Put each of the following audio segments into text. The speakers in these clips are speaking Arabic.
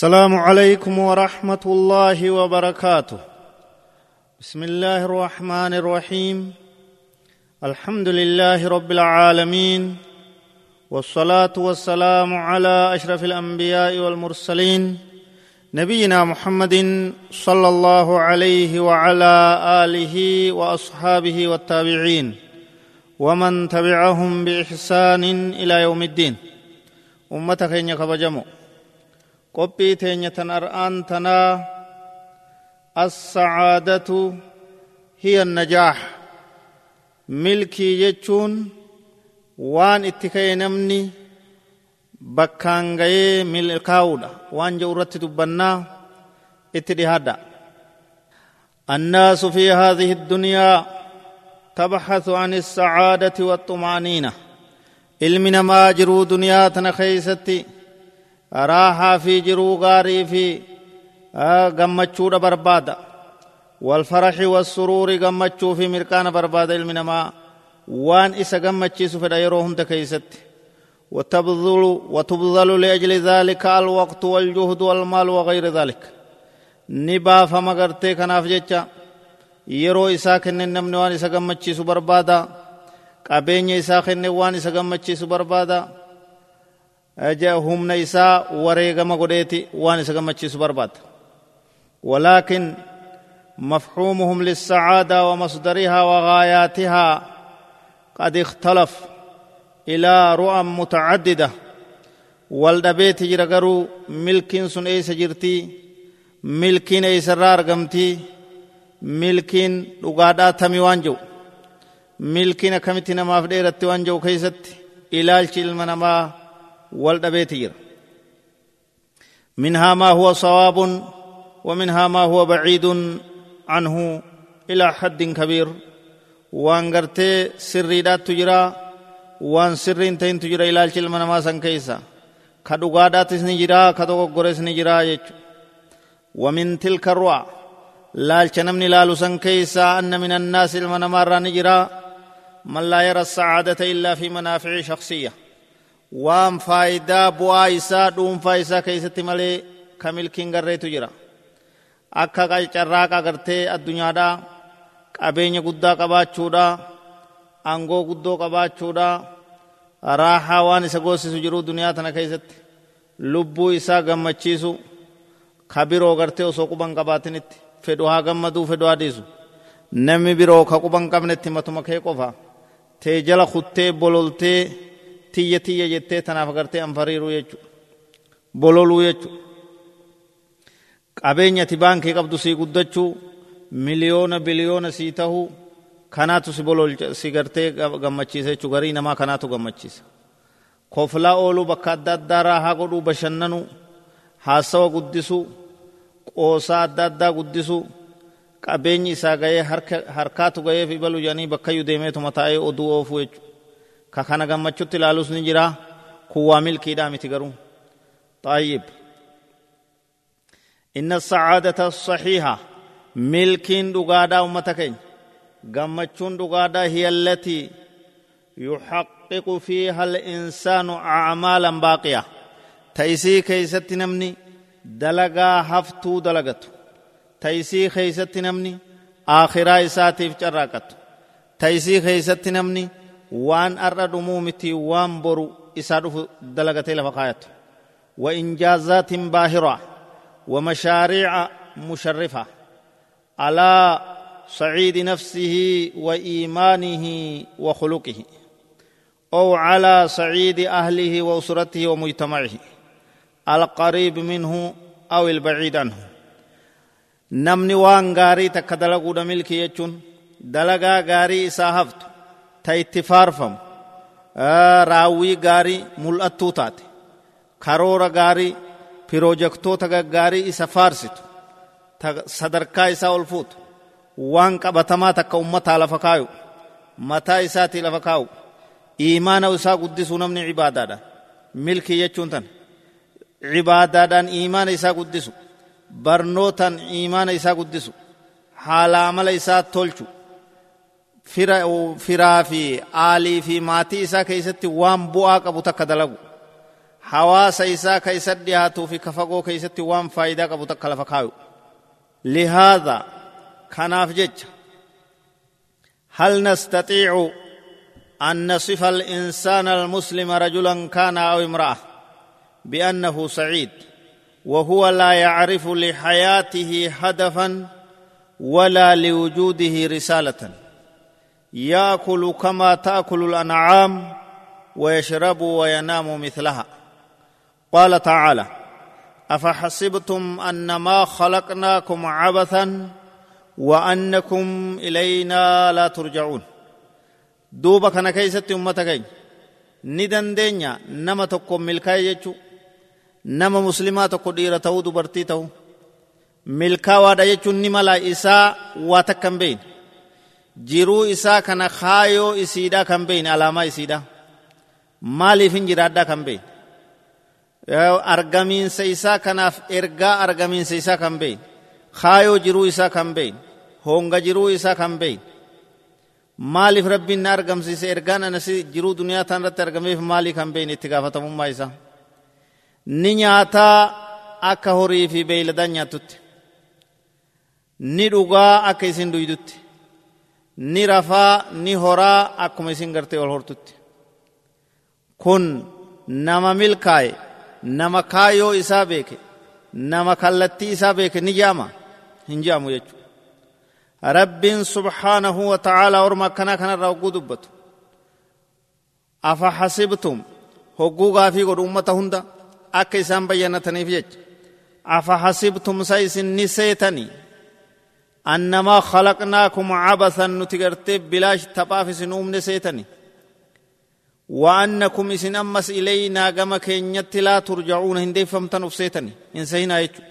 السلام عليكم ورحمة الله وبركاته. بسم الله الرحمن الرحيم. الحمد لله رب العالمين. والصلاة والسلام على أشرف الأنبياء والمرسلين. نبينا محمد صلى الله عليه وعلى آله وأصحابه والتابعين. ومن تبعهم بإحسان إلى يوم الدين. أمتك ان كبجمو ar'aan tanaa assacaadatu hiya najaax milkii jechuun waan itti ka'e namni bakkaan gayee milkaa'uudha waan jedhu irratti dubbannaa itti dhihaadha الناس في هذه الدنيا تبحث عن السعادة والطمأنينة علمنا ما جرو دنيا تنخيستي raahaa fi jiruu gaarii fi gammachuudha barbaada walfaraxi wassuruuri gammachuu fi mirqaana barbaada ilmi namaa waan isa gammachiisu fedha yeroo hunda keeysatti وتبذل وتبذل لأجل ذلك الوقت والجهد والمال وغير ذلك نبا فما غرتي كناف yeroo isaa kenne namni waan isa gammachiisu barbaada qabeenya isaa kenne waan isa gammachiisu barbaada humna isaa wareegama godheeti waan isa gammachiisu barbaada ولكن مفهومهم للسعادة ومصدرها وغاياتها قد اختلف إلى رؤى متعددة. والدبيت جرغرو ملكين سن ايس جرتي ملكين ايس رار قمتي ملكين لغادا تمي وانجو. ملكين كمتي نماف ديرت وانجو كيست إلالش المنما والدبيت جرا منها ما هو صواب ومنها ما هو بعيد عنه إلى حد كبير. وان غرتي سريدات تجرا وان سرين تين تجرا إلى الشلم نما سن كيسا كدوغاداتس نجرا كدوغورس نجرا ومن تلك الرؤى لالچ نمني لالو سن كيسا أن من الناس المنمار نجرا. من لا يرى السعادة إلا في منافع شخصية. Waan faayidaa bu'aa isaa dhuunfaa isaa keessatti malee ka milkiin garreetu jira? Akka carraaqa gartee addunyaadha qabeenya guddaa qabaachuudha angoo guddoo qabaachuudha raaxaa waan isa goosisu jiru duniyaa tana keessatti lubbuu isaa gammachiisu ka biroo gartee osoo quban qabaatinitti fedhu haa gammaduu fedhu haa dhiisu. Namni biroo ka quban qabnetti matuma kee qofa tee jala kuttee bololtee tiyya tiyya jettee tanaaf agartee anfariiruu jechuudha bololuu jechuudha qabeenya ati baankii qabdu sii guddachuu miliyoona biliyoona sii tahuu kanaatu si bololcha si gartee gammachiisa jechuudha garii namaa kanaatu gammachiisa koflaa ooluu bakka adda addaa haa godhuu bashannanuu haasawa guddisuu qoosaa adda addaa guddisuu qabeenyi isaa ga'ee harkaatu ga'ee fi balu jedhanii bakkayyuu deemeetuma taa'ee oduu oofuu jechuudha ka kana gammachutti ilaalus ni jira. Kun waa milkiidhaa miti garuu. طيب إن السعادة الصحيحة ملكين دقادا أمتكين قمتشون دقادا هي التي يحقق فيها الإنسان أعمالا باقية تيسي كيست نمني دلقا هفتو دلقت تيسي كيست نمني آخرا إساتي في تيسي كيست نمني waan arra dhumuu miti waan boru lafa kaayatu وإنجازات باهرة ومشاريع مشرفة على صعيد نفسه وإيمانه وخلقه أو على صعيد أهله وأسرته ومجتمعه القريب منه أو البعيد عنه نمني وان غاري تكدلقود ملكي يجون دلقا غاري إساهفت ta itti faarfamu raawwii gaarii mul'attuu taate karoora gaarii pirojektoota gaggaarii isa faarsitu sadarkaa isaa ol fuutu waan qabatamaa takka ummataa lafa kaayu mataa isaatii lafa kaayu iimaana isaa guddisuu namni cibaadaadhaan milkii jechuun tan cibaadaadhaan iimaana isaa guddisu barnootaan iimaana isaa guddisu haala amala isaa tolchu firaa fi aalii fi maatii isaa keessatti waan bu'aa qabu takka dalagu hawaasa isaa ka isa dhiyaatuu fi ka fagoo keeysatti waan faayidaa qabu takka lafa kaayu lihaadha kanaaf jecha hal nastatiicu an nasifa alinsana almuslima rajulan kana aw imra'a بأنه سعيد وهو لا يعرف لحياته هدفا ولا لوجوده رسالة يأكل كما تأكل الأنعام ويشرب وينام مثلها. قال تعالى أفحسبتم أنما خلقناكم عبثا وأنكم إلينا لا ترجعون. دوبا كان كيست أمتكين ندن دنيا نما تقوم ملكاي tokko dhiira ta'uu dubartii ta'u milkaawaadha jechuun ni mala isaa waa takka hin beeyne jiruu isaa kana kaayoo isiidhaa kan beeyne alaamaa isiidhaa maaliif hin jiraadhaa kan beeyne argamiinsa isaa kanaaf ergaa argamiinsa isaa kan beeyne kaayoo jiruu isaa kan beeyne honga jiruu isaa kan beeyne maaliif rabbiin na argamsiise ergaan anasi jiruu duniyaa taan irratti argameef maalii kan beeyne itti gaafatamummaa isaa ni nyaataa akka horii fi beeyladaan nyaatutti ni dhugaa akka isin dhuydutti ni rafaa ni horaa akkuma isin gartee ol hortutti kun nama milkaaye nama kaayoo isaa beeke nama kallattii isaa beeke ni jaama hin jaamu jechuudha rabbiin subhaanahu wa ta'aalaa orma akkanaa kanarraa hogguu dubbatu afa hasibtum hogguu gaafii godhu ummata hunda akka isaan bayyanataniif jecha afa hasibtum sa isin ni seetanii cabathan nuti gartee bilaash taphaaf isin uumne seetanii وأنكم إسن أمس إلينا كما كينيت لا ترجعون هندي فمتن أفسيتني. إن سينا يجو.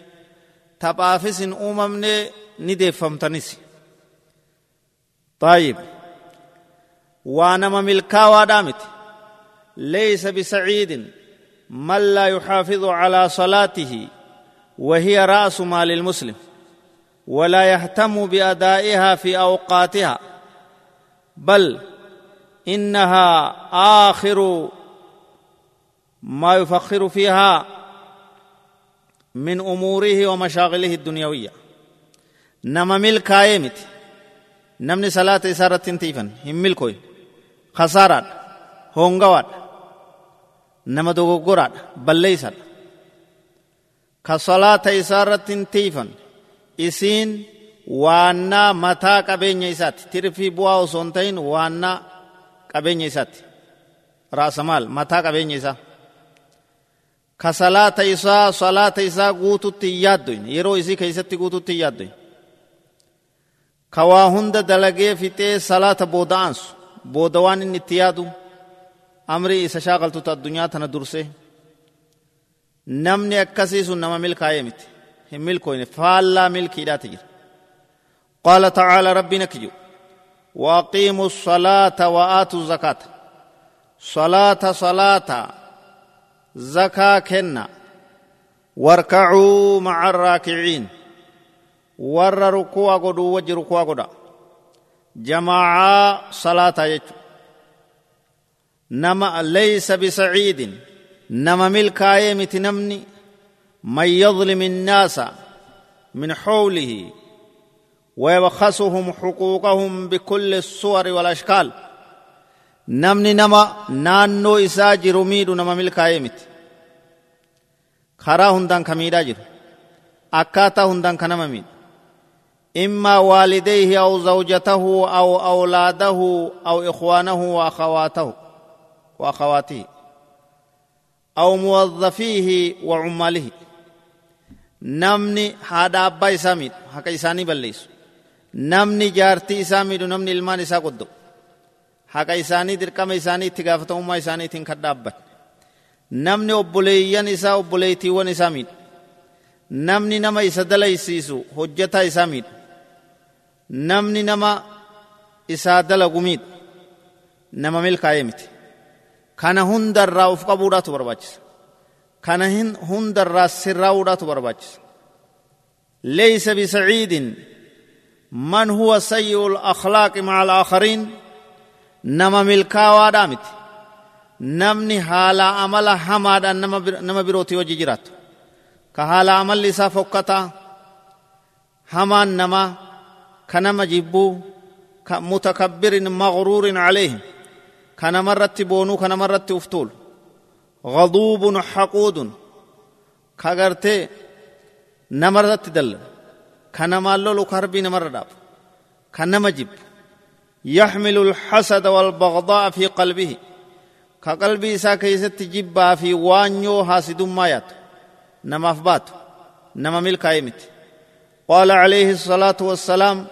تبافس إن أممني ندي فمتنسي طيب. وأنا ملكا ودامت ليس بسعيد من لا يحافظ على صلاته وهي رأس مال المسلم. ولا يهتم بأدائها في أوقاتها بل إنها آخر ما يفخر فيها من أموره ومشاغله الدنيوية. نما ملك ايمت نمني صلاة إسارة تنتيفن هم ملكوي خسارات هونغوات ka salaata isaa irratti hin tiifan isiin waannaa mataa qabeenya isaatti tirfii bu'aa osoo hin ta'in waannaa qabeenya isaatti raasamaal mataa qabeenya isaa ka salaata isaa salaata isaa guututti hin yaaddoyn yeroo isii keeysatti guututti hin ka waa hunda dalagee fixee salaata booda aansu booda waan inni itti yaadu amrii isa shaaqaltuta addunyaa tana durse namni akkasii sun nama milkaa'ee miti ملكوين فالا ملك إلى تجر قال تعالى ربنا نكجو وأقيموا الصلاة وآتوا الزكاة صلاة صلاة زكاة كنا واركعوا مع الراكعين ور ركوا قدو وجر ركوا قدا جماعة صلاة يجو نما ليس بسعيد نما ملكا يمتنمني من يظلم الناس من حوله ويبخسهم حقوقهم بكل الصور والأشكال. نمني نما نانو إسا جرميد نما ملك ايمت خرا هندان كميدا جر أكاتا هندان كنما إما والديه أو زوجته أو أولاده أو إخوانه وأخواته وأخواته أو موظفيه وعماله. حكا إساني بليس نمني جارتي إسامي نمني المان إسا قدو حكا إساني درقم إساني اتقافة أمة إساني تنكد أبا نمني أبوليين إسا أبوليتي ون إسامي namni nama isa dalaysiisu hojjetaa isaa miidha namni nama isaa dalagu miidha nama milkaa'ee miti kana hundarraa uf qabuudhaatu barbaachisa kana hundarraa sirraa'uudhaatu barbaachisa ليس بسعيد من هو سيء الأخلاق مع الآخرين نما ملكا وادامت namni haala amala hamaadhaan nama birootii wajji jiraatu ka haala amalli isaa fokkataa hamaan namaa ka nama jibbuu ka mutakabbirin maghruurin caleehim ka namarratti boonuu ka namarratti uftuulu غضوب حقود. كغرتي نمرت دل كنما لولو كربي نمر داب كنما جب يحمل الحسد والبغضاء في قلبه. كقلبي إسا كيست في وانيو حاسد مايات. نما فبات نما ملك ايمت قال عليه الصلاة والسلام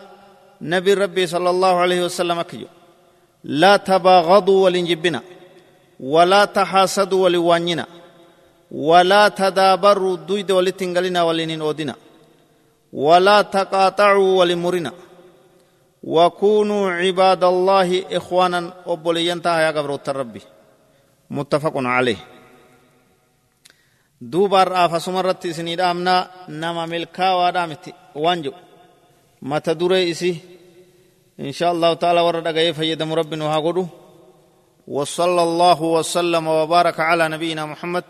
نبي ربي صلى الله عليه وسلم كيو. لا تباغضوا ولنجبنا. ولا تحاسدوا ولوانينا ولا تدابروا دويد ولتنقلنا ولنين أودنا ولا تقاطعوا ولمرنا وكونوا عباد الله إخوانا أبولينتا يا قبر الربي متفق عليه duubaar aafasuma irratti isinii dhaamnaa nama milkaawaadhaa miti waan jedhu mata duree isi insha allahu taala warra dhagayee fayyadamu rabbi nu haa godhu وصلى الله وسلم وبارك على نبينا محمد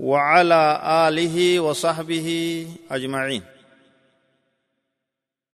وعلى آله وصحبه أجمعين.